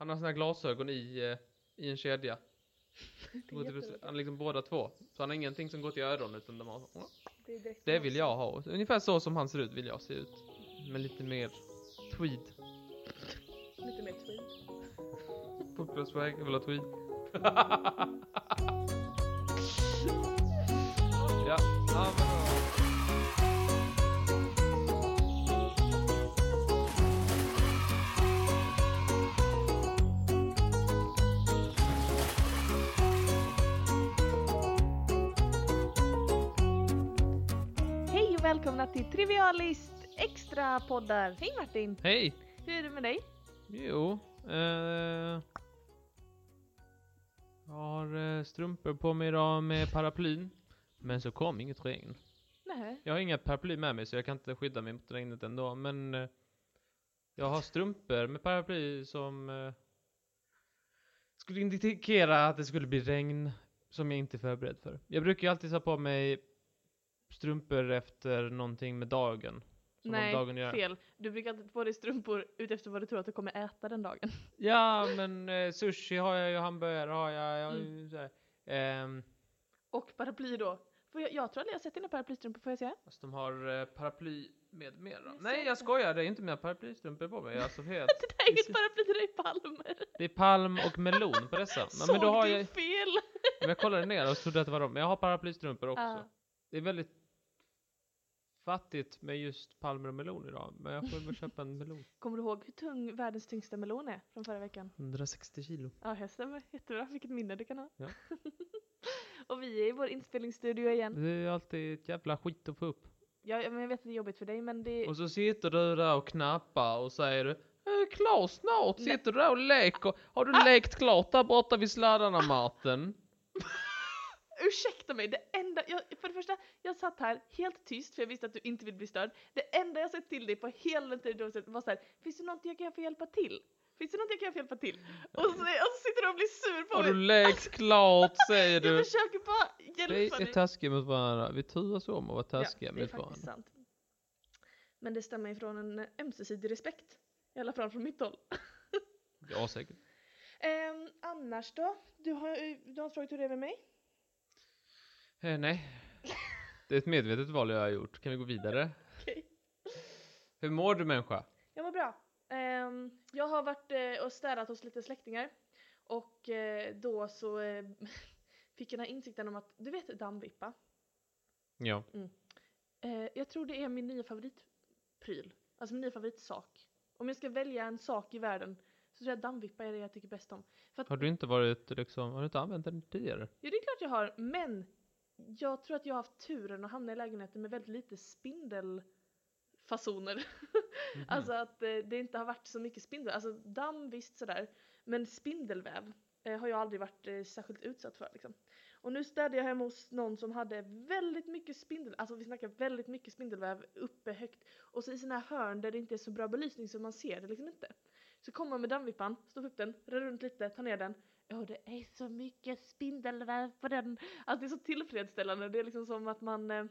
Han har här glasögon i, eh, i en kedja. Jätteroligt. Han liksom båda två. Så han har ingenting som går till öronen utan de har Det, Det vill jag ha. Ungefär så som han ser ut vill jag se ut. Men lite mer tweed. Lite mer tweed. Fotbollsväg, jag vill ha tweed. ja, välkomna till Trivialist extra poddar. Hej Martin! Hej! Hur är det med dig? Jo, eh, jag har eh, strumpor på mig idag med paraplyn. Men så kom inget regn. Nej. Jag har inga paraply med mig så jag kan inte skydda mig mot regnet ändå. Men eh, jag har strumpor med paraply som eh, skulle indikera att det skulle bli regn som jag inte är förberedd för. Jag brukar ju alltid ha på mig strumpor efter någonting med dagen. Som med dagen Nej, göra. fel. Du brukar inte ta på dig strumpor utefter vad du tror att du kommer äta den dagen. Ja, men eh, sushi har jag ju, hamburgare har jag. jag Mm. ju så här. Ehm, Och paraply då. Får jag, jag tror aldrig jag har sett dina paraplystrumpor, får jag säga? fast de har eh, paraply med mera. Jag Nej, jag skojar. Det är inte mina paraplystrumpor på mig. Jag är alltså helt... Det där är inget paraply, det är palmer. Det är palm och melon på dessa. Men, Såg men då har du jag... fel? Men jag kollade ner och trodde att det var dem. Men jag har paraplystrumpor också. Ah. Det är väldigt fattigt med just palmer och melon idag. Men jag får väl köpa en melon. Kommer du ihåg hur tung världens tyngsta melon är från förra veckan? 160 kilo. Ja, det stämmer. Jättebra. Vilket minne du kan ha. Ja. och vi är i vår inspelningsstudio igen. Det är alltid ett jävla skit att få upp. Ja, men jag vet att det är jobbigt för dig, men det... Och så sitter du där och knappar och säger du "Jag är klar snart, sitter du där och leker. Har du lekt klart där borta vid sladdarna Martin? Ursäkta mig, det enda, jag, för det första, jag satt här helt tyst för jag visste att du inte vill bli störd. Det enda jag sett till dig på hela den tiden var såhär, finns det någonting jag kan göra för att hjälpa till? Finns det någonting jag kan hjälpa till? Och så, och så sitter du och blir sur på Har du mig. lekt klart säger Jag du. försöker bara Vi hjälpa är dig. taskiga mot varandra. Vi turas om att vara taskiga ja, det är mot varandra. sant. Men det stämmer ifrån en ömsesidig respekt. I alla fall från mitt håll. Ja, säkert. Ehm, annars då? Du har, du har frågat hur det är med mig? Eh, nej. Det är ett medvetet val jag har gjort. Kan vi gå vidare? Okej. Hur mår du människa? Jag mår bra. Ehm, jag har varit eh, och städat hos lite släktingar. Och eh, då så eh, fick jag den här insikten om att, du vet dammvippa? Ja. Eh, jag tror det är min nya favoritpryl. Alltså min nya favoritsak. Om jag ska välja en sak i världen så tror jag dammvippa är det jag tycker bäst om. För att, Har du inte varit liksom, har du inte använt den tidigare? Jo det är klart jag har, men jag tror att jag har haft turen att hamna i lägenheter med väldigt lite spindelfasoner. Mhm. Alltså att eh, det inte har varit så mycket spindel, alltså damm visst sådär, men spindelväv eh, har jag aldrig varit eh, särskilt utsatt för liksom. Och nu städade jag hemma hos någon som hade väldigt mycket spindel, alltså vi snackar väldigt mycket spindelväv uppe högt och så i såna här hörn där det inte är så bra belysning så man ser det liksom inte. Så kommer man med dammvippan, stoppar upp den, rör runt lite, tar ner den. Ja det är så mycket spindelväv på den. Alltså det är så tillfredsställande, det är liksom som att man eh,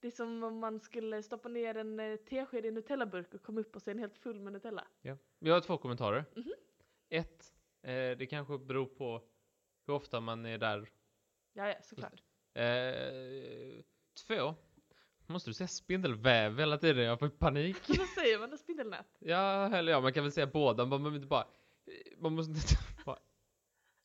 det är som om man skulle stoppa ner en eh, tesked i en Nutellaburk och komma upp och se en helt full med Nutella. Ja. Vi har två kommentarer. Mhm. Ett, eh, det kanske beror på hur ofta man är där. Ja, ja såklart. Eh, två, måste du säga spindelväv hela tiden? Jag får panik. Vad säger man då? Spindelnät? Ja, eller ja, man kan väl säga båda, man behöver inte bara, man måste inte bara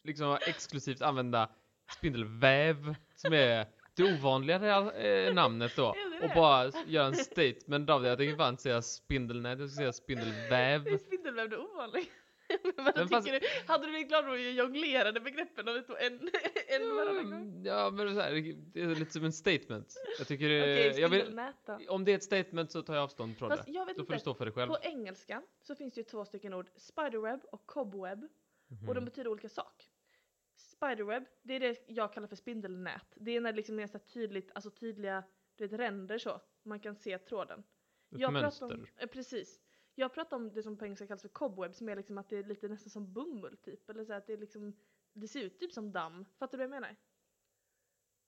liksom exklusivt använda spindelväv som är det ovanligare eh, namnet då. Det är Och det. bara göra en statement av det. Jag tänker fan säga spindelnät, jag ska säga Är spindelväv. spindelväv det ovanliga? Men fast- du? Hade du blivit glad om du jonglerade begreppen och vi tog en, en varannan gång? Ja, men så här, det är lite som en statement. Jag tycker det, Okej, jag vill, om det är ett statement så tar jag avstånd från Fast det. jag vet Då får du inte. stå för det själv. På engelska så finns det ju två stycken ord. Spiderweb och cobweb. Mhm. Och de betyder olika sak. Spiderweb, det är det jag kallar för spindelnät. Det är när det liksom är så tydligt, alltså tydliga, du vet ränder så. Man kan se tråden. Ett Jag mönster. pratar om, eh, precis. Jag pratar om det som på engelska kallas för cobweb som är liksom att det är lite nästan som bomull typ. Eller så att det är liksom, det ser ut typ som damm. Fattar du vad jag menar?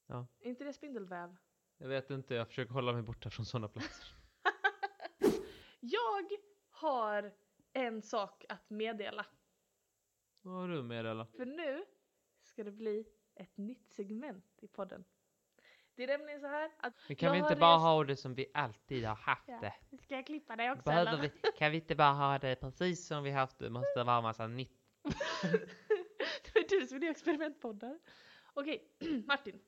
Ja. Är inte det spindelväv? Jag vet inte, jag försöker hålla mig borta från sådana platser. Jag har en sak att meddela. Vad har du med eller? För nu ska det bli ett nytt segment i podden. Det är nämligen så här att Men kan vi inte bara rest- ha det som vi alltid har haft Ja. det? Ska jag klippa dig också Behöver eller? vi, kan vi inte bara ha det precis som vi haft det? Måste vara massa nytt. det var du som gjorde experimentpoddar. Okej, Martin.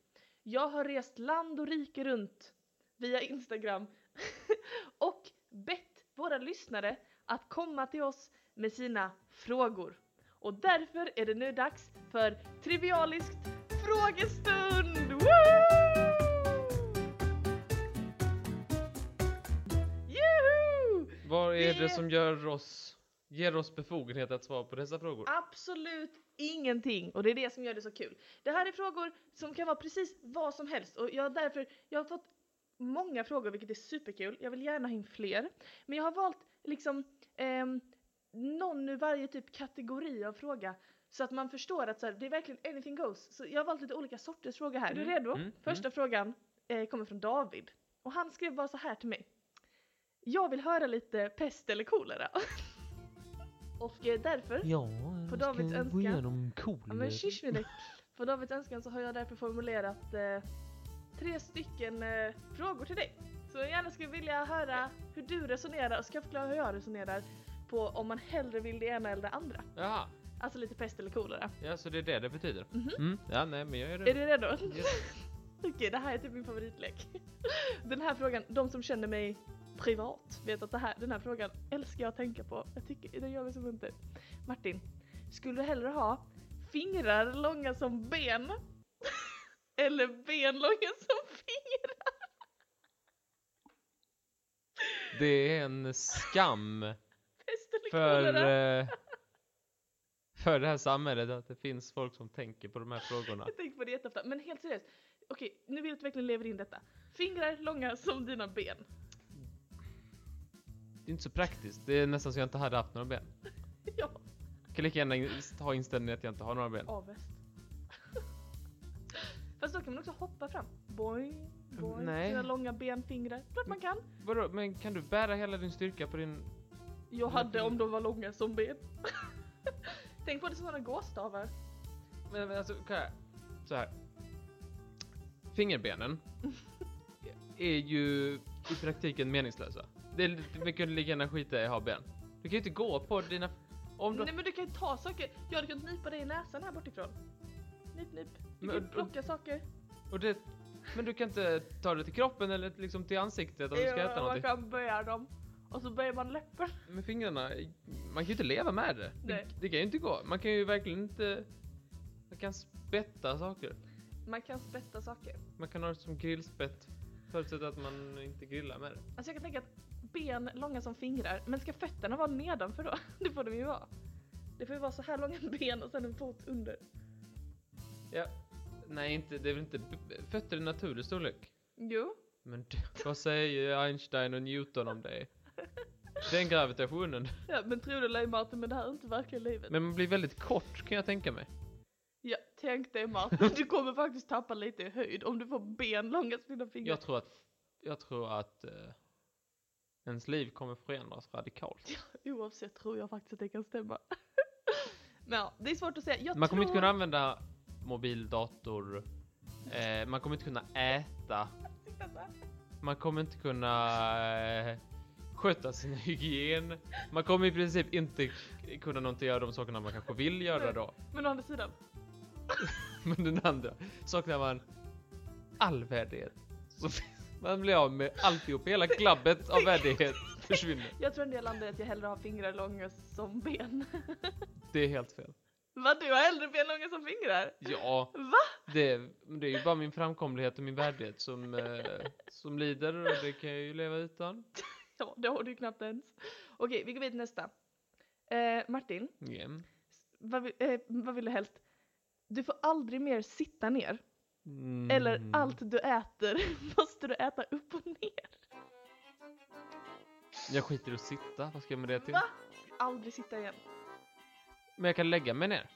Jag har rest land och rike runt via Instagram och bett våra lyssnare att komma till oss med sina frågor. Och därför är det nu dags för Trivialiskt frågestund! Woo! Vad är det Det- som gör oss, ger oss befogenhet att svara på dessa frågor? Absolut ingenting och det är det som gör det så kul. Det här är frågor som kan vara precis vad som helst och jag har därför, jag har fått många frågor vilket är superkul. Jag vill gärna ha in fler. Men jag har valt liksom ehm, någon ur varje typ kategori av fråga så att man förstår att så här, det är verkligen anything goes. Så jag har valt lite olika sorters fråga här. Är du Mm, redo? mm, Första frågan eh, kommer från David och han skrev bara så här till mig. Jag vill höra lite pest eller kolera. och eh, därför Ja, På Davids önskan. igenom Ja kolera. men shish med dig. På Davids önskan så har jag därför formulerat eh, tre stycken eh, frågor till dig. Så jag gärna skulle vilja höra hur du resonerar och ska jag förklara hur jag resonerar på om man hellre vill det ena eller det andra. Jaha, Alltså lite pest eller kolera. ja så det är det det betyder? Mhm. Mm. Ja, nej men jag är Är redo. du redo? Yes. Okej, det här är typ min favoritlek. Den här frågan, de som känner mig privat vet att det här, den här frågan älskar jag att tänka på. Jag tycker den gör mig så munter. Martin, skulle du hellre ha fingrar långa som ben eller ben långa som fingrar? Det är en skam för, eh, för det här samhället att det finns folk som tänker på de här frågorna. Jag tänker på det jätteofta. Men helt seriöst. Okej, nu vill jag att du verkligen lever in detta. Fingrar långa som dina ben. Det är inte så praktiskt. Det är nästan så jag inte hade haft några ben. ja, Jag kan lika gärna ha inställningen att jag inte har några ben. avväst. Fast då kan man också hoppa fram. Boing, boing. Nej. Sina långa benfingrar. Klart man kan. Vadå, men kan du bära hela din styrka på din... Jag hade om de var långa som ben. Tänk på det som sådana gåstavar. Men, men alltså, kan jag... Så här. Fingerbenen är ju i praktiken meningslösa. Det är, kunde lika gärna skita i att ha ben. Du kan ju inte gå på dina... Om du... Nej men du kan ju ta saker. Jag hade kunnat nypa dig i näsan här bortifrån. Nyp nyp. Du Men- kan plocka saker. Och det, men du kan inte ta det till kroppen eller liksom till ansiktet om du ska äta Ja, man någonting. kan böja dem. Och så böjer man läppen. Med fingrarna, man kan ju inte leva med det. Det, det kan ju inte gå. Man kan ju verkligen inte... Man kan spätta saker. Man kan spätta saker. Man kan ha det som grillspett. Förutsatt att man inte grillar med det. Alltså jag kan tänka att ben långa som fingrar, men ska fötterna vara nedanför då? Det får de ju vara. Det får ju vara så här långa ben och sen en fot under. Ja. Nej, inte, det är väl inte fötter i naturlig storlek. Jo. Men vad säger Einstein och Newton om det? Den gravitationen. Ja, men tror du Leif Martin, men det här är inte verkliga livet. Men man blir väldigt kort kan jag tänka mig. Ja, tänk dig Martin, du kommer faktiskt tappa lite i höjd om du får ben långa som dina fingrar. Jag tror att, jag tror att eh, ens liv kommer förändras radikalt. Oavsett tror jag faktiskt att det kan stämma. men ja, det är svårt att säga. Jag Man kommer tror... inte kunna använda mobil, dator, eh, man kommer inte kunna äta, man kommer inte kunna eh, sköta sin hygien, man kommer i princip inte kunna någonting göra de sakerna man kanske vill göra då. Men å andra sidan, Men den andra saknar man all värdighet. Så man blir av med alltihop, hela klabbet av värdighet försvinner. jag tror en del landar att jag hellre har fingrar långa som ben. Det är helt fel. Vad, du har hellre ben långa som fingrar? Ja, Va? det, det är ju bara min framkomlighet och min värdighet som, eh, som lider och det kan jag ju leva utan. Ja, det har du knappt ens. Okej, vi går vidare till nästa. Eh, Martin, Ja. vad, eh, vad vill du helst? Du får aldrig mer sitta ner. Mm. Eller allt du äter måste du äta upp och ner. Jag skiter i att sitta, vad ska jag med det till? Va? Aldrig sitta igen. Men jag kan lägga mig ner.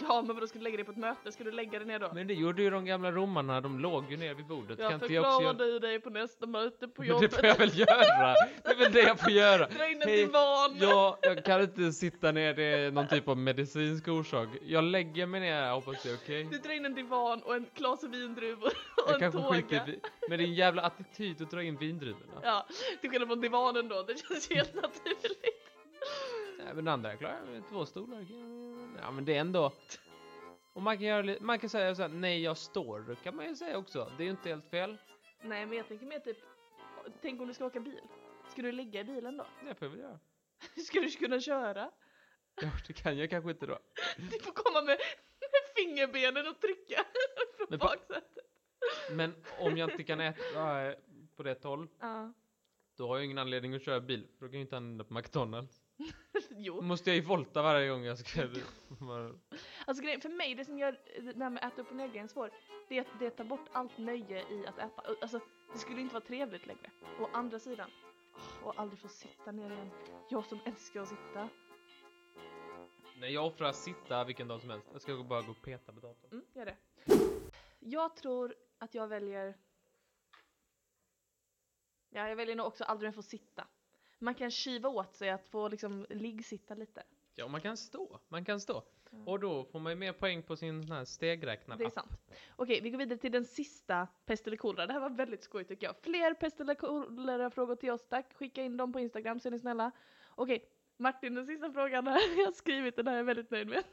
Ja men vadå ska du lägga dig på ett möte? Ska du lägga dig ner då? Men det gjorde ju de gamla romarna, de låg ju ner vid bordet. jag kan jag förklarar du dig på nästa möte på Men jobbet. det får jag väl göra! Det är väl det jag får göra! Dra in en Hej, divan. Ja, jag kan inte sitta ner, det är någon typ av medicinsk orsak. Jag lägger mig ner här, hoppas det är okej. Du drar in en divan och en klase vindruvor och Jag en skiter tåga. vi- med din jävla attityd att dra in vindruvorna. Ja, till skillnad från divanen då, det känns helt naturligt. Nej, men den andra klarar jag med två stolar. Ja, men det är ändå... Och man kan, göra, man kan säga så här, nej jag står, kan man ju säga också. Det är ju inte helt fel. Nej men jag tänker mer typ, tänk om du ska åka bil. Ska du ligga i bilen då? Det får jag väl göra. Ska du kunna köra? Ja, det kan jag kanske inte då. Du får komma med, med fingerbenen och trycka från Men baksätet. Men om jag inte kan äta äh, på rätt håll, Ja. då har jag ingen anledning att köra bil. För då kan jag inte använda på McDonalds. Jo. måste jag ju volta varje gång jag ska... Alltså grejen, för mig, det som gör det här med att äta upp och ner svår, det är att det tar bort allt nöje i att äta. Alltså, det skulle inte vara trevligt längre. Å andra sidan, och aldrig få sitta ner igen. Jag som älskar att sitta. Nej, jag offrar sitta vilken dag som helst. Jag ska bara gå och peta på datorn. Mm, gör det. Jag tror att jag väljer... Ja, jag väljer nog också aldrig mer få sitta. Man kan kiva åt sig att få liksom liggsitta lite. Ja, man kan stå. Man kan stå. Mm. Och då får man ju mer poäng på sin sån här stegräknare. Det är sant. Okej, vi går vidare till den sista pest eller kolera. Det här var väldigt skoj tycker jag. Fler pest eller kolera frågor till oss, tack. Skicka in dem på Instagram så är ni snälla. Okej, Martin, den sista frågan här. Jag har skrivit den här, jag är väldigt nöjd med.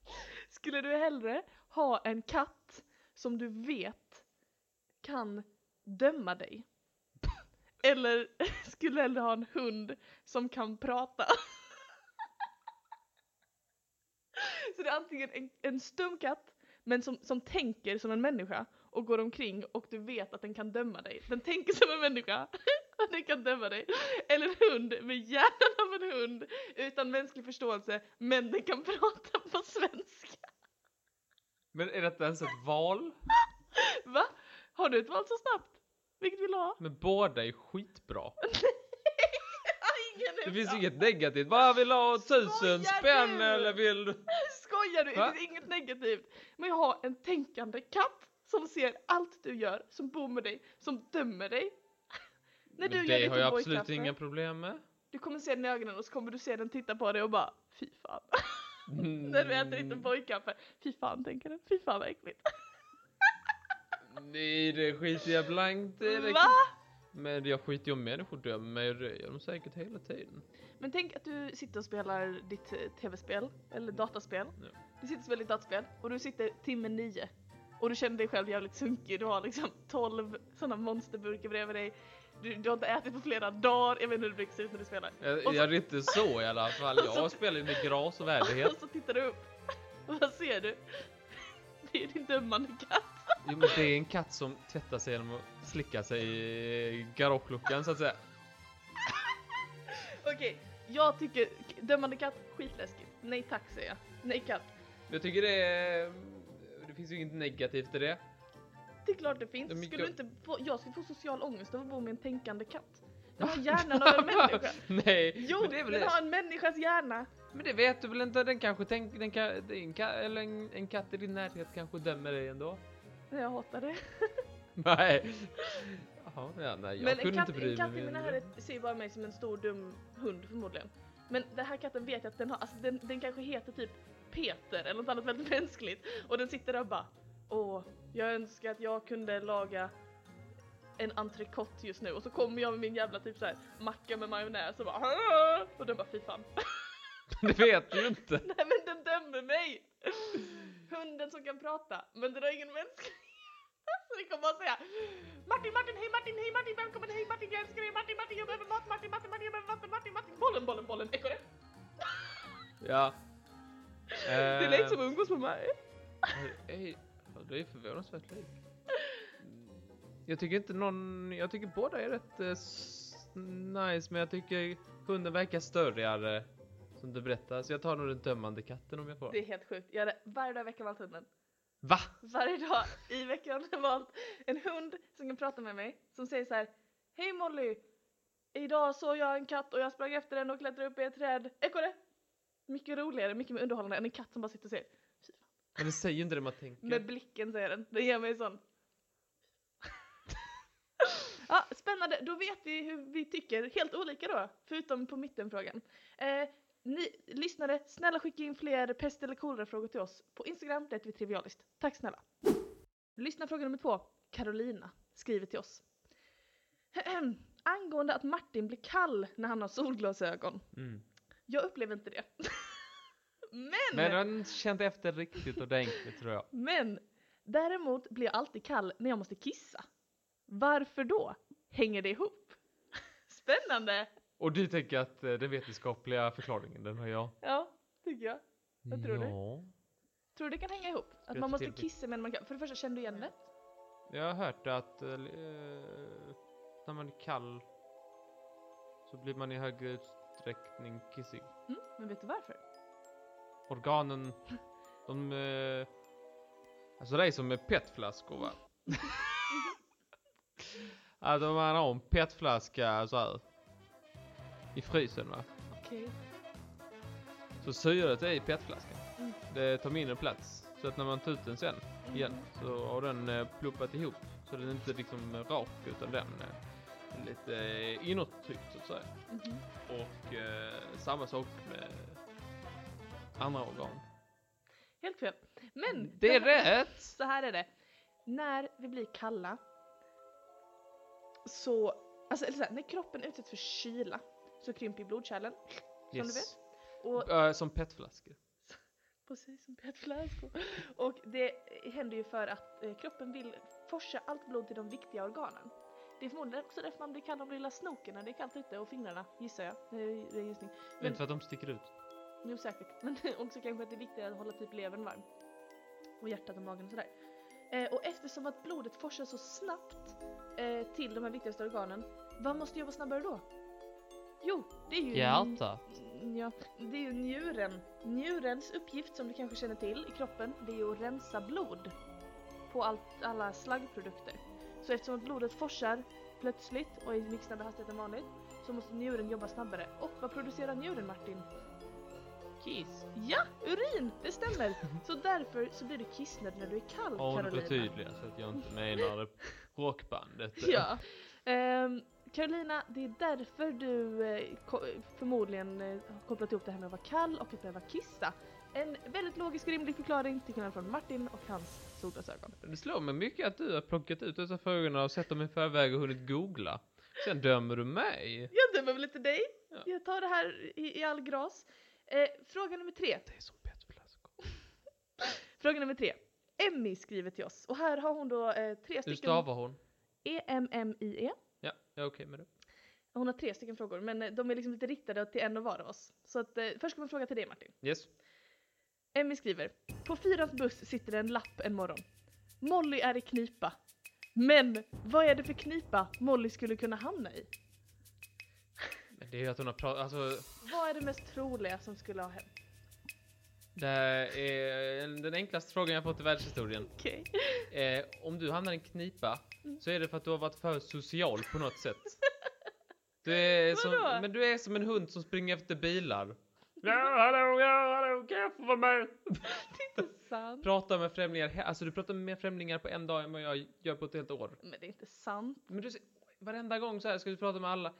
Skulle du hellre ha en katt som du vet kan döma dig? Eller skulle hellre ha en hund som kan prata? Så det är antingen en, en stum katt men som, som tänker som en människa och går omkring och du vet att den kan döma dig. Den tänker som en människa och den kan döma dig. Eller en hund med hjärnan av en hund utan mänsklig förståelse men den kan prata på svenska. Men är detta ens ett val? Va? Har du ett val så snabbt? Vilket vill du ha? Men båda är skitbra. Det finns inget negativt. Vad vill du ha? Tusen spänn du? eller vill du? Skojar du? Va? Det finns inget negativt. Men jag har en tänkande katt som ser allt du gör, som bor med dig, som dömer dig. När du Men gör det har jag absolut inga problem med. Du kommer se den i ögonen och så kommer du se den titta på dig och bara fy fan. När du äter lite Mm, bojkaffe. Fy fan tänker den. Fy fan vad äckligt. Nej, det skiter jag blankt i. Det- Va? Men jag skiter ju om människor dömer mig det gör de säkert hela tiden. Men tänk att du sitter och spelar ditt eh, tv-spel, eller dataspel. Ja. Du sitter och spelar ditt dataspel och du sitter timme nio. Och du känner dig själv jävligt sunkig. Du har liksom 12 sådana monsterburkar bredvid dig. Du, du har inte ätit på flera dagar. Jag vet inte hur det brukar se ut när du spelar. Jag, Och så- jag är inte så i alla fall. och så- Jag spelar ju med gras och värdighet. Och så tittar du upp. Och vad ser du? Det är din dömande katt. Jo, men det är en katt som tvättar sig genom att slicka sig i garagluckan så att säga. Okej, jag tycker dömande katt, skitläskigt. Nej tack säger jag. Nej katt. Jag tycker det är... Det finns ju inget negativt i det. Det är klart det finns. Det är Skulle du inte få, jag skulle få social ångest av att bo med en tänkande katt. Den har hjärnan av en människa. Nej, Jo, men det är väl den har en människas hjärna. Men det vet du väl inte? Den kanske tänker... Den kan, det är en, ka, eller en, en katt i din närhet kanske dömer dig ändå. Jag hatar det. Nej. Jaha, ja, nej, jag Men en kunde katt, inte bry en katt i mig min mindre. närhet ser ju bara mig som en stor dum hund förmodligen. Men den här katten vet jag att den har, alltså den, den kanske heter typ Peter eller något annat väldigt mänskligt. Och den sitter där och bara Åh, jag önskar att jag kunde laga en entrecote just nu och så kommer jag med min jävla typ så här macka med majonnäs och bara "Åh!" och den bara fy fan. Det vet du inte. Nej men den dömer mig! Hunden som kan prata, men den har ingen mänsklig Så det kommer bara säga Martin, Martin, hej Martin, hej Martin, välkommen, hej Martin, jag älskar dig, Martin, Martin, jag behöver mat, Martin, Martin, Martin, jag behöver vatten, Martin, Martin, bollen, bollen, bollen, ekorre! Ja. Det är lite som umgås med mig. Ja, det är förvånansvärt lik. Jag tycker inte någon, jag tycker båda är rätt eh, nice, men jag tycker hunden verkar större som du berättar, så jag tar nog den dömande katten om jag får. Det är helt sjukt. Jag hade varje dag i veckan valt hunden. Va? Varje dag i veckan har jag valt en hund som kan prata med mig. Som säger så här. Hej Molly! Idag såg jag en katt och jag sprang efter den och klättrade upp i ett träd. Ekorre! Mycket roligare, mycket mer underhållande än en katt som bara sitter och säger Men det säger ju inte det man tänker. med blicken säger den. Det ger mig sån. ja, spännande, då vet vi hur vi tycker, helt olika då, förutom på mittenfrågan. Eh, ni lyssnare, snälla skicka in fler pest eller kolera-frågor till oss på Instagram, det heter vi Trivialist. Tack snälla. Lyssna fråga nummer två. Carolina skriver till oss. Angående att Martin blir kall när han har solglasögon. Mm. Jag upplever inte det. Men, Men inte känt efter riktigt ordentligt tror jag. men däremot blir jag alltid kall när jag måste kissa. Varför då? Hänger det ihop? Spännande! Och du tänker att eh, den vetenskapliga förklaringen, den har jag. Ja, tycker jag. Vad tror du? Ja. Tror du det kan hänga ihop? Att man måste kissa men man kan... För det första, känner du igen det? Jag har hört att eh, när man är kall så blir man i högre utsträckning kissig. Mm, men vet du varför? Organen, de... Eh, alltså det är som med petflaskor va? att om man har en petflaska så här i frysen va? Okej. Så syret är i petflaskan. Mm. Det tar mindre plats. Så att när man tar ut den sen igen Mm. så har den eh, pluppat ihop. Så den är inte liksom rak utan den eh, är lite eh, inåttryckt så att säga. Mhm. Och eh, samma sak med andra organ. Helt fel. Men! Det är här- rätt! Så här är det. När vi blir kalla så, alltså eller så här, när kroppen utsätts för kyla så krymper blodkärlen, som du vet. Och Eh, som petflaskor. Precis som petflaskor. Och det händer ju för att eh, kroppen vill forsa allt blod till de viktiga organen. Det är förmodligen också därför man blir kall av lilla snoken när det är kallt ute och fingrarna, gissar jag. Det är, det är gissning. Men... Inte för att de sticker ut. Jo säkert, men också kanske att det är viktigare att hålla typ levern varm. Och hjärtat och magen och sådär. Eh, och eftersom att blodet forsar så snabbt eh, till de här viktigaste organen, vad måste jobba snabbare då? Jo, det är ju... Hjärtat. Ja, det är ju njuren. Njurens uppgift som du kanske känner till i kroppen, det är ju att rensa blod på allt, alla slaggprodukter. Så eftersom blodet forsar plötsligt och i mycket snabbare hastighet än vanligt så måste njuren jobba snabbare. Och vad producerar njuren Martin? Kiss. Ja, urin! Det stämmer! Så därför så blir du kissnödig när du är kall det Carolina. förtydliga så att jag inte menar rockbandet. Ja. Ehm, Carolina, det är därför du eh, ko- förmodligen eh, har kopplat ihop det här med att vara kall och att behöva kissa. En väldigt logisk och rimlig förklaring till skillnad från Martin och hans solglasögon. Det slår mig mycket att du har plockat ut dessa frågorna och sett dem i förväg och hunnit googla. Sen dömer du mig. Jag dömer väl inte dig? Ja. Jag tar det här i, i all gras. Eh, fråga nummer tre. Det är som petflaskor. Fråga nummer tre. Emmy skriver till oss och här har hon då eh, tre Hur stycken... stavar hon? E-M-M-I-E. Ja, jag är okej med det. Hon har tre stycken frågor men eh, de är liksom lite riktade till en och var av oss. Så att, eh, först kommer en fråga till dig Martin. Yes. Emmy skriver. På Fyrans buss sitter en lapp en morgon. Molly är i knipa. Men vad är det för knipa Molly skulle kunna hamna i? Men det är ju att hon har pratat, alltså Vad är det mest troliga som skulle ha hänt? det är den enklaste frågan jag fått i världshistorien. Okej. Eh, om du hamnar i en knipa så är det för att du har varit för social på något sätt. Du är som, Vadå? men du är som en hund som springer efter bilar. Ja, hallå, ja, hallå, kan jag få vara med? Det är inte sant. Prata med främlingar, alltså du pratar med främlingar på en dag än vad jag gör på ett helt år. Men det är inte sant. Men du varenda gång så här ska du prata med alla.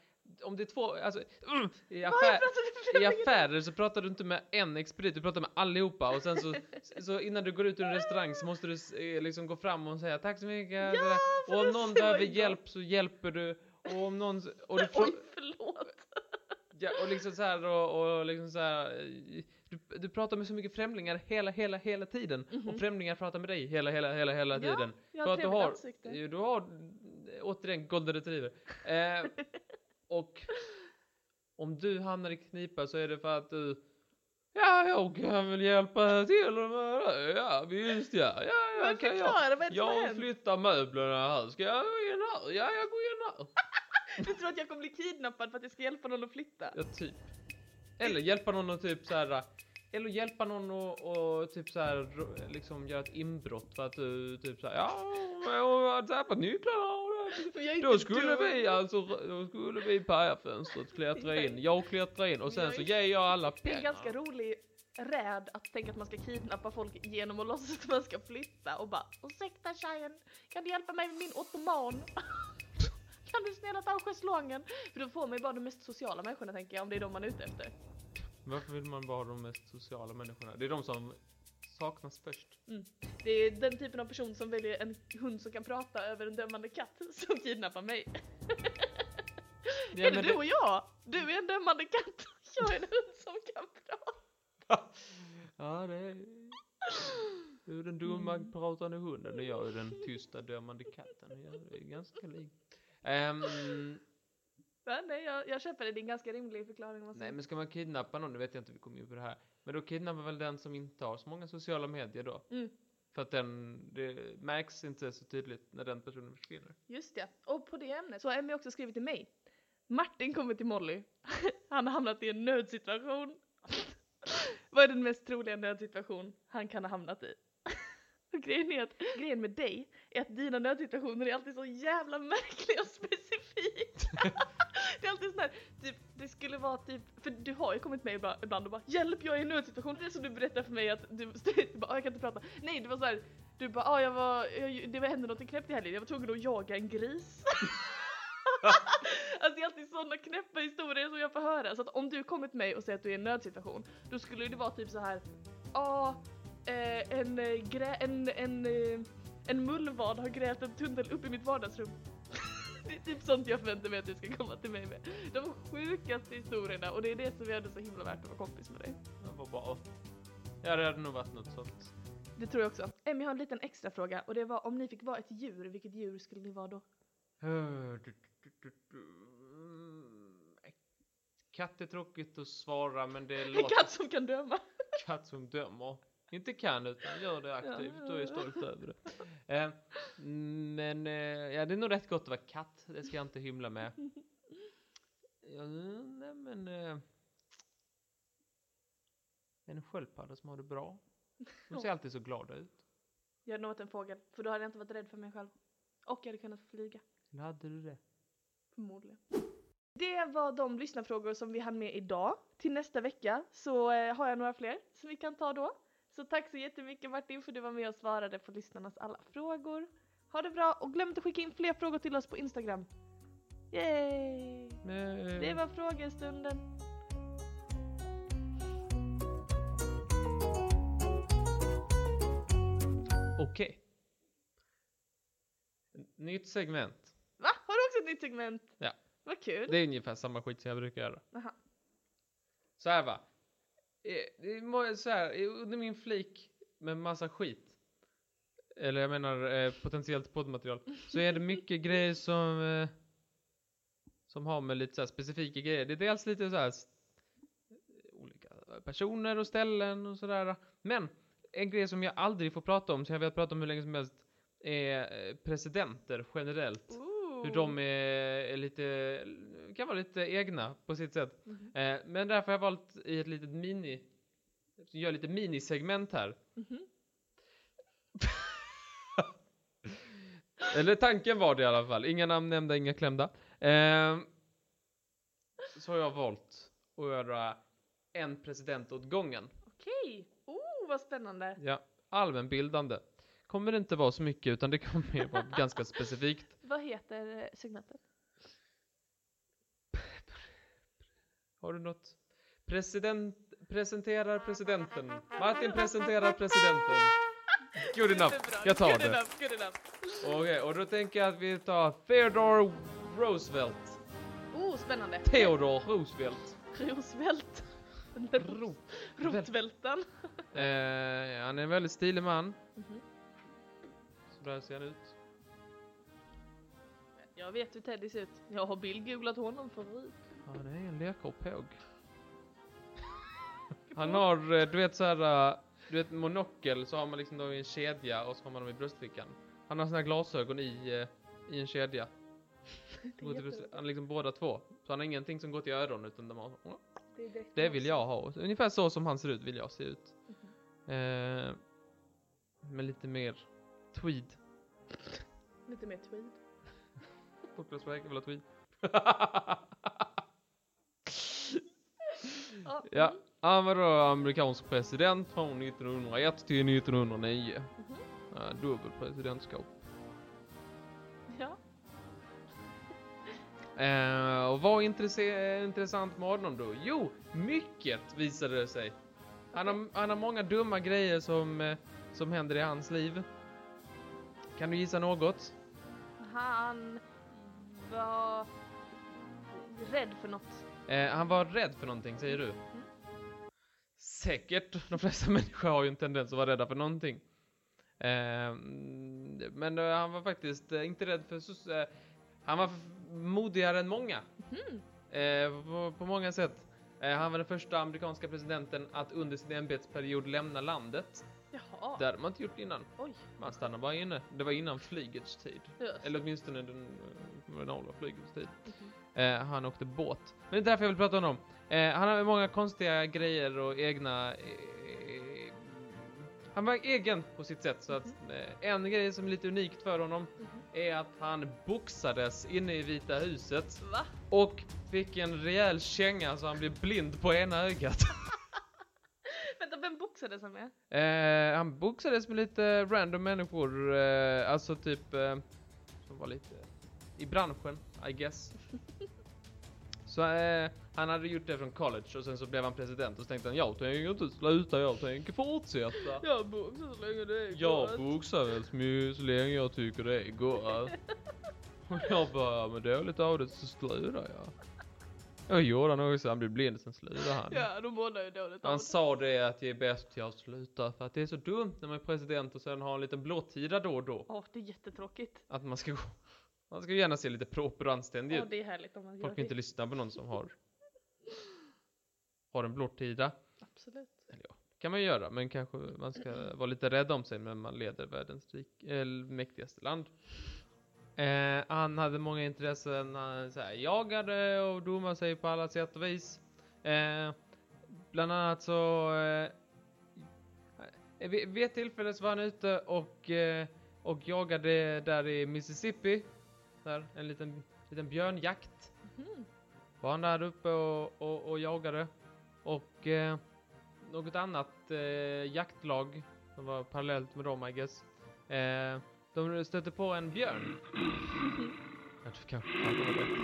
Om det är två, alltså, mm, i, affär, i för affärer så pratar du inte med en expedit, du pratar med allihopa och sen så, så innan du går ut ur en restaurang så måste du eh, liksom gå fram och säga tack så mycket. Ja, för och om någon behöver jag. hjälp så hjälper du. Och om någon, och du Oj, förlåt. ja, och liksom så här och, och liksom så här. Du, du pratar med så mycket främlingar hela, hela, hela tiden. Mhm. Och främlingar pratar med dig hela, hela, hela, hela Ja, tiden. Jag För har att du har, ansikte. du har återigen golden retriever. Eh, och om du hamnar i knipa så är det för att du Ja, jag kan väl hjälpa till med det. Ja, visst ja. Ja, jag kan jag. förklara, vad är det Jag flyttar möblerna här. Ska jag gå in här? Ja, jag går in här. Du tror att jag kommer bli kidnappad för att jag ska hjälpa någon att flytta? Ja, typ. Eller hjälpa någon att typ så här. Eller hjälpa någon och, och typ så här liksom göra ett inbrott för att du typ så här. Ja, jag har tappat nycklarna Då skulle vi alltså, då skulle vi paja fönstret, klättra in, jag klättrar in och sen så ger jag alla Det är pengar. ganska rolig räd att tänka att man ska kidnappa folk genom att låtsas att man ska flytta och bara Ursäkta tjejen, kan du hjälpa mig med min ottoman? kan du snälla ta schäslongen? För då får man ju bara de mest sociala människorna tänker jag, om det är de man är ute efter. Varför vill man bara ha de mest sociala människorna? Det är de som saknas först. Det är den typen av person som väljer en hund som kan prata över en dömande katt som kidnappar mig. Ja, är det du det- och jag? Du är en dömande katt och jag är en hund som kan prata. Ja, det är... Du är den dumma Mm. pratande hunden och jag är den tysta dömande katten. Ja, det är ganska likt. Ehm, Men nej, jag, jag köper det, det är en ganska rimlig förklaring. måste nej, men ska man kidnappa någon, nu vet jag inte, vi kommer in på det här. Men då kidnappar väl den som inte har så många sociala medier då? Mm. För att den, det märks inte så tydligt när den personen försvinner. Just det. Och på det ämnet så har Emmy också skrivit till mig. Martin kommer till Molly. Han har hamnat i en nödsituation. Vad är den mest troliga nödsituation han kan ha hamnat i? Och grejen är att grejen med dig är att dina nödsituationer är alltid så jävla märkliga och specifik det är alltid sån här, typ, det skulle vara typ, för du har ju kommit med ibland ibland och bara hjälp jag är i en nödsituation. Det är som du berättar för mig att du, du bara, jag kan inte prata. Nej det var så här, du bara ah, jag var, jag, det var hände något knäppt i helgen, jag var tvungen att jaga en gris. alltså det är alltid sådana knäppa historier som jag får höra. Så att om du kommer till mig och säger att du är i en nödsituation, då skulle det vara typ så här, ja, eh, en, eh, grä, en, en, eh, en mullvad har grävt en tunnel upp i mitt vardagsrum det är typ sånt jag förväntar mig att du ska komma till mig med. De sjukaste historierna och det är det som gör det så himla värt att vara kompis med dig. Det var bra. Ja, det hade nog varit något sånt. Det tror jag också. Emmy har en liten extra fråga och det var om ni fick vara ett djur, vilket djur skulle ni vara då? Katt är tråkigt att svara, men det En låter... katt som kan döma. katt som dömer. Inte kan, utan gör det aktivt och är stolt över det. Eh, men eh, ja, det är nog rätt gott att vara katt. Det ska jag inte hymla med. Ja, nej, men... Eh, en sköldpadda som har det bra. De ser alltid så glada ut. Jag hade nog varit en fågel, för då hade jag inte varit rädd för mig själv. Och jag hade kunnat flyga, Eller hade du det? förmodligen. Det var de lyssnarfrågor som vi hann med idag. Till nästa vecka så eh, har jag några fler som vi kan ta då. Så tack så jättemycket Martin för att du var med och svarade på lyssnarnas alla frågor. Ha det bra och glöm inte att skicka in fler frågor till oss på Instagram. Yay! Eh, Det var frågestunden. Okej. Nytt segment. Va? Har du också ett nytt segment? Ja. Vad kul. Det är ungefär samma skit som jag brukar göra. Aha. Så här va. Eh, det är må- Så här, eh, under min flik med massa skit. Eller jag menar eh, potentiellt poddmaterial. Så är det mycket grejer som eh, som har med lite så här specifika grejer. Det är dels lite så här olika personer och ställen och sådär. Men en grej som jag aldrig får prata om, som jag velat prata om hur länge som helst, är eh, presidenter generellt. Ooh. Hur de är, är lite, kan vara lite egna på sitt sätt. Mhm. Eh, men därför har jag valt i ett litet mini, gör lite minisegment här. Mhm. Eller tanken var det i alla fall. Inga namn nämnda, inga klämda. Eh, så har jag valt att göra en president åt gången. Okej. Oh, vad spännande. Ja, allmänbildande. Kommer det inte vara så mycket utan det kommer mer vara ganska specifikt. Vad heter eh, segmentet? Har du något? President, presenterar presidenten. Martin presenterar presidenten. Good enough. Jag tar good det. Enough. Okej, och då tänker jag att vi tar Theodore Roosevelt. Oh, spännande. Theodore Roosevelt. Roosevelt. Ro- Rotvältan. Eh, han är en väldigt stilig man. Mhm. Så där ser han ut. Jag vet hur Teddy ser ut. Jag har bildgooglat honom förut. Han är en lekarpåg. Han har, eh, du vet så här, eh, du vet monokel så har man liksom då i en kedja och så har man dem i bröstfickan. Han har här glasögon i, eh, i en kedja. Han liksom båda två. Så han har ingenting som går till öronen utan de har, Det, det vill jag ha. Ungefär så som han ser ut vill jag se ut. Mhm. Eh, med lite mer tweed. Lite mer tweed. Verkar väl ha skit. Ja. Mm. Han var då amerikansk president från 1901 till 1909. Mhm. Ja, dubbel presidentskap. Ja. Eh, och vad är intressant med honom då? Jo, mycket visade det sig. Han har, han har många dumma grejer som, eh, som händer i hans liv. Kan du gissa något? Han var rädd för något. Eh, han var rädd för någonting, säger du? Säkert. De flesta människor har ju en tendens att vara rädda för någonting. Eh, mm, men eh, han var faktiskt eh, inte rädd för... Eh, han var modigare än många. Eh, på, på många sätt. Han var den första amerikanska presidenten att under sin ämbetsperiod lämna landet. Jaha. Det hade man inte gjort innan. Oj. Man stannade bara inne. Det var innan flygets tid. Yes. Eller åtminstone den eh, kommunala flygets tid. Mhm. Eh, han åkte båt. Men det är därför jag vill prata om honom. Eh, han har många konstiga grejer och egna... Eh, han var egen på sitt sätt. Så att eh, en grej som är lite unikt för honom Mhm. är att han boxades inne i Vita huset. Va? Och fick en rejäl känga så han blev blind på ena ögat. Boxades han med? Eh, han boxades med lite random människor, eh, alltså typ eh, som var lite i branschen, I guess. Så eh, han hade gjort det från college och sen så blev han president och så tänkte han jag tänker inte sluta, jag tänker fortsätta. Jag boxar så länge det är Jag boxar väl så länge jag tycker det är gott. Och jag bara, men dåligt av det så slutar jag. Jag gjorde han också, han blev blind sen slutade han. Ja, de båda är dåligt Han sa det att det är bäst att sluta för att det är så dumt när man är president och sen har en liten blåtida då och då. Åh, det är jättetråkigt. Att man ska gå, man ska gärna se lite proper och anständig Ja, ut. det är härligt om man gör Folk vill inte lyssna på någon som har har en blåtida. Absolut. Eller ja, kan man ju göra, men kanske man ska vara lite rädd om sig när man leder världens rik, eller mäktigaste land. Eh, han hade många intressen, han så här, jagade och domade sig på alla sätt och vis. Eh, bland annat så eh, vid, ett tillfälle så var han ute och, eh, och jagade där i Mississippi. Där, en liten, liten björnjakt Mhm. var han där uppe och, och, och jagade. Och eh, något annat eh, jaktlag som var parallellt med dem I guess. De stötte på en björn. Jag tror kanske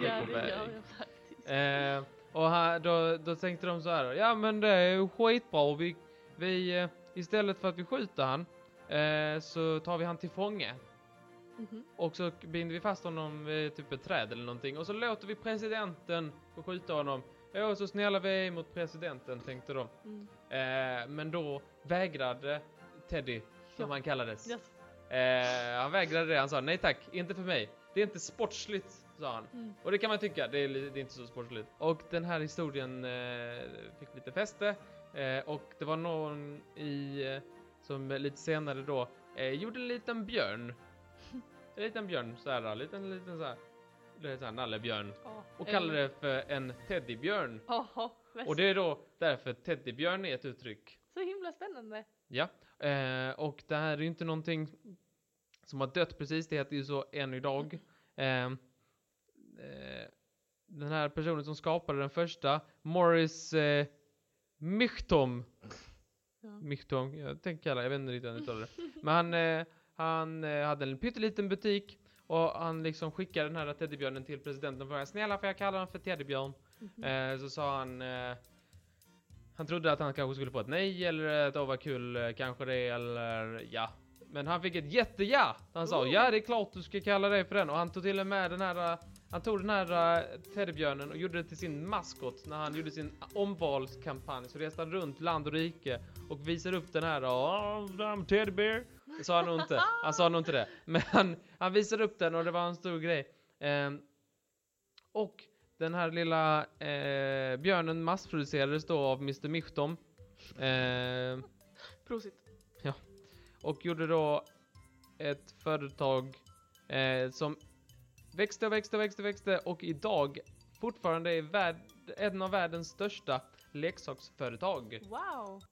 det. Ja, på väg. jag faktiskt. Eh, och här, då, då tänkte de så här. Ja men det är ju skitbra. Vi, vi, eh, istället för att vi skjuter han eh, så tar vi han till fånge. Mhm. Och så binder vi fast honom vid typ ett träd eller någonting. Och så låter vi presidenten få skjuta honom. Ja, så snälla vi är mot presidenten, tänkte de. Mm. Eh, men då vägrade Teddy, som Ja. han kallades. Yes. Eh, han vägrade det. Han sa nej tack, inte för mig. Det är inte sportsligt, sa han. Mm. Och det kan man tycka, det är, det är inte så sportsligt. Och den här historien eh, fick lite fäste. Eh, och det var någon i, eh, som lite senare då, eh, gjorde en liten björn. En liten björn, såhär, en liten, liten såhär, det är såhär nallebjörn. Ja. Och kallade det för en teddybjörn. Jaha, Och det är då därför teddybjörn är ett uttryck. så himla spännande. Ja, eh, och det här är ju inte någonting som har dött precis, det heter ju så än idag. Eh, eh, den här personen som skapade den första, Morris eh, Michtom, Ja. Michtom, jag tänker kalla jag vet inte riktigt hur han uttalar det. Men han, eh, han eh, hade en pytteliten butik och han liksom skickade den här teddybjörnen till presidenten och frågade snälla får jag kalla den för teddybjörn? Mhm. Eh, så sa han eh, Han trodde att han kanske skulle få ett nej eller ett åh vad kul kanske det eller ja. Men han fick ett jätteja! Han sa Oh. ja det är klart du ska kalla dig för den. Och han tog till och med den här Han tog den här uh, teddybjörnen och gjorde det till sin maskot när han gjorde sin omvalskampanj. Så reste han runt land och rike och visade upp den här oh, I'm teddy bear. Det sa han nog inte, han sa nog inte det. Men han, han visade upp den och det var en stor grej. Ehm, Och den här lilla eh, björnen massproducerades då av Mr. Michtom. Eh, Prosit. och gjorde då ett företag eh, som växte och växte och växte och växte och idag fortfarande är värld, en av världens största leksaksföretag. Wow.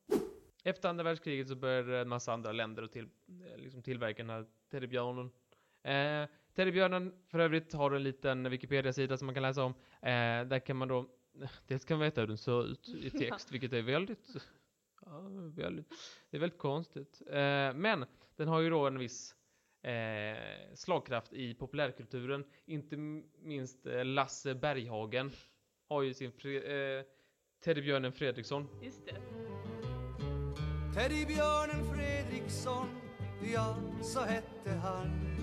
Efter andra världskriget så började en massa andra länder att till, eh, liksom tillverka den här teddybjörnen. Eh, Teddybjörnen för övrigt har en liten Wikipedia-sida som man kan läsa om. Eh, där kan man då, dels kan man veta hur den ser ut i text, vilket är väldigt, ja, väldigt, det är väldigt konstigt. Eh, men den har ju då en viss eh, slagkraft i populärkulturen. Inte minst eh, Lasse Berghagen har ju sin fre- eh, Teddybjörnen Fredriksson. Just det. Teddybjörnen Fredriksson, ja så hette han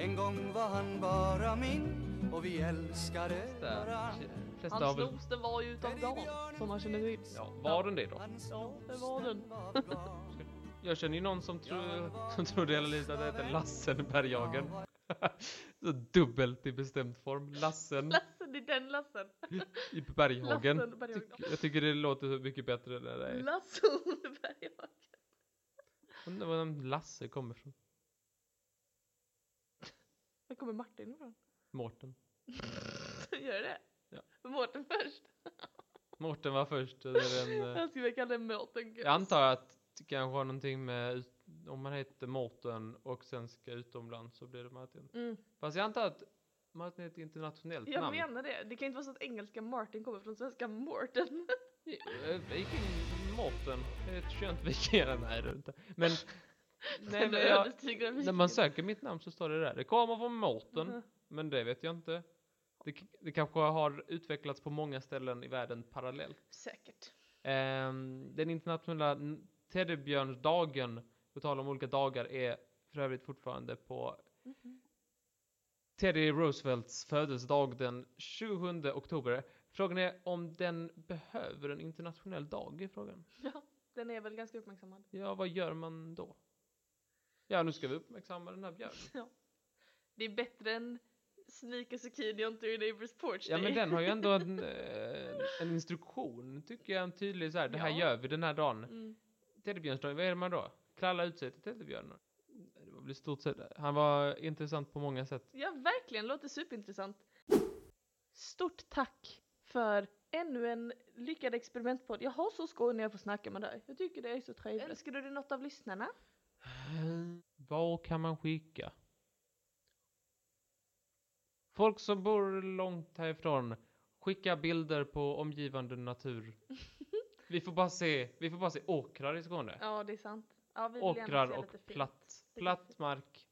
En gång var han bara min och vi älskade varann Flesta Han har väl, slogs den var ju utav Dan, som man känner till. ja, var den det då? Ja, det var den. Jag känner ju någon som, tror som trodde hela livet att det heter Lassen Berghagen. Så dubbelt i bestämd form. Lassen Lassen, det är den Lassen. i Berghagen. Lassen Berghagen. Tyck- Jag tycker det låter så mycket bättre när det är. Lassen Berghagen. Undrar var den Lasse kommer från. Var kommer Martin ifrån? Mårten. Gör det? Ja. Mårten först? Mårten var först. det en, eh, Jag skulle kalla den Mårten. jag antar att det kanske har någonting med om man heter Mårten och sen ska utomlands så blir det Martin. Mm. Fast jag antar att Martin är ett internationellt Jag namn. menar det. Det kan inte vara så att engelska Martin kommer från svenska Mårten. Eh, Viking Mårten. Det är ett skönt vikingar. Nej, det är det inte. Men, nej, men jag, när man söker mitt namn så står det där. Det kommer från Mårten. Mhm. Men det vet jag inte. Det, det kanske har utvecklats på många ställen i världen parallellt. Säkert. Ehm, den internationella teddybjörnsdagen, på tal om olika dagar, är för övrigt fortfarande på Mhm. Teddy Roosevelts födelsedag den 27 oktober. Frågan är om den behöver en internationell dag, är frågan. Ja, den är väl ganska uppmärksammad. Ja, vad gör man då? Ja, nu ska vi uppmärksamma den här björnen. Det är bättre än Sneak a zucchini onto your neighbor's porch Ja, day. men den har ju ändå en, eh, en instruktion, tycker jag, en tydlig så här, det här Ja. gör vi den här dagen. Mm. Teddybjörnsdagen, vad är det man då? Kralla ut sig till teddybjörnen? Det var väl i stort sett, han var intressant på många sätt. Ja, verkligen. Låter superintressant. Stort tack för ännu en lyckad experimentpodd. Jag har så skoj när jag får snacka med dig. Jag tycker det är så trevligt. Önskar du dig något av lyssnarna? Var kan man skicka? Folk som bor långt härifrån, skicka bilder på omgivande natur. Vi får bara se, vi får bara se åkrar i Skåne. Ja, det är sant. Ja, vi vill gärna Åkrar se och lite fint. platt, platt mark.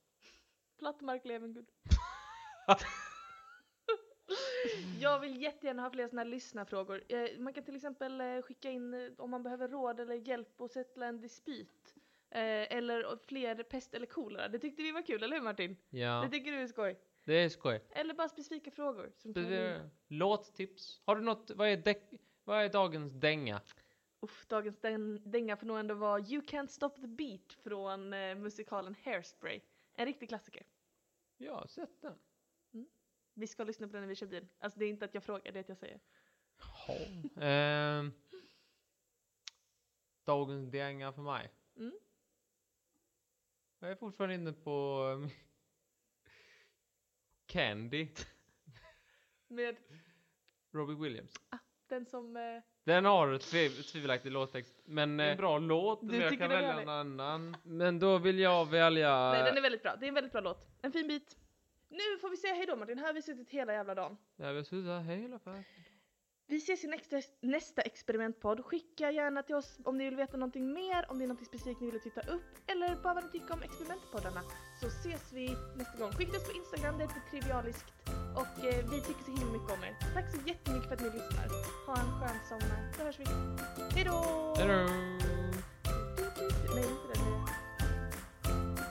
Platt mark lever guld. Jag vill jättegärna ha fler sådana här lyssnarfrågor. Eh, Man kan till exempel eh, skicka in eh, om man behöver råd eller hjälp att sätta en dispyt. Eh, Eller fler pest eller kolera. Det tyckte vi var kul, eller hur Martin? Det Ja, tycker du är skoj. det är skoj. Eller bara specifika frågor. Som bli... Det- Låttips. Har du något, vad är, däck, vad är dagens dänga? Uff, dagens däng- dänga får nog ändå vara You Can't Stop the Beat från eh, musikalen Hairspray. En riktig klassiker. Ja, sett den. Vi ska lyssna på den när vi kör bil. Alltså det är inte att jag frågar, det är att jag säger. Ja. Ehm, dagens dänga för mig. Mm. Jag är fortfarande inne på um, Candy, Med Robbie Williams. den som... Eh, Den har tviv, tvivelaktig låttext, men eh, en bra låt. Du men jag tycker kan den är välja en härlig? annan. Men då vill jag välja... Nej, den är väldigt bra. Det är en väldigt bra låt. En fin bit. Nu får vi säga hejdå Martin, här har vi suttit hela jävla dagen. Jag vill sluta hela för. Vi ses i nästa, nästa experimentpodd. Skicka gärna till oss om ni vill veta någonting mer, om det är något specifikt ni vill titta upp eller bara vad ni tycker om experimentpoddarna. Så ses vi nästa gång. Skicka oss på Instagram, det heter Trivialiskt. Och eh, vi tycker så himla mycket om er. Tack så jättemycket för att ni lyssnar. Ha en skön sommar, så hörs vi. Hejdå! Hejdå! Nej, inte den.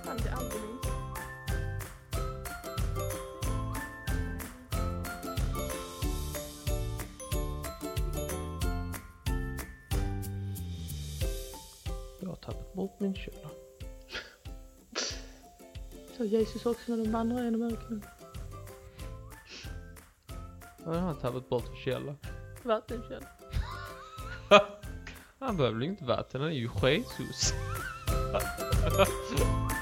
Fan, det är min källa. Så Jesus också när de vandrar genom öknen. Jag har tappat bort min källa. Vattenkälla. Han behöver väl inte vatten, han är ju Jesus.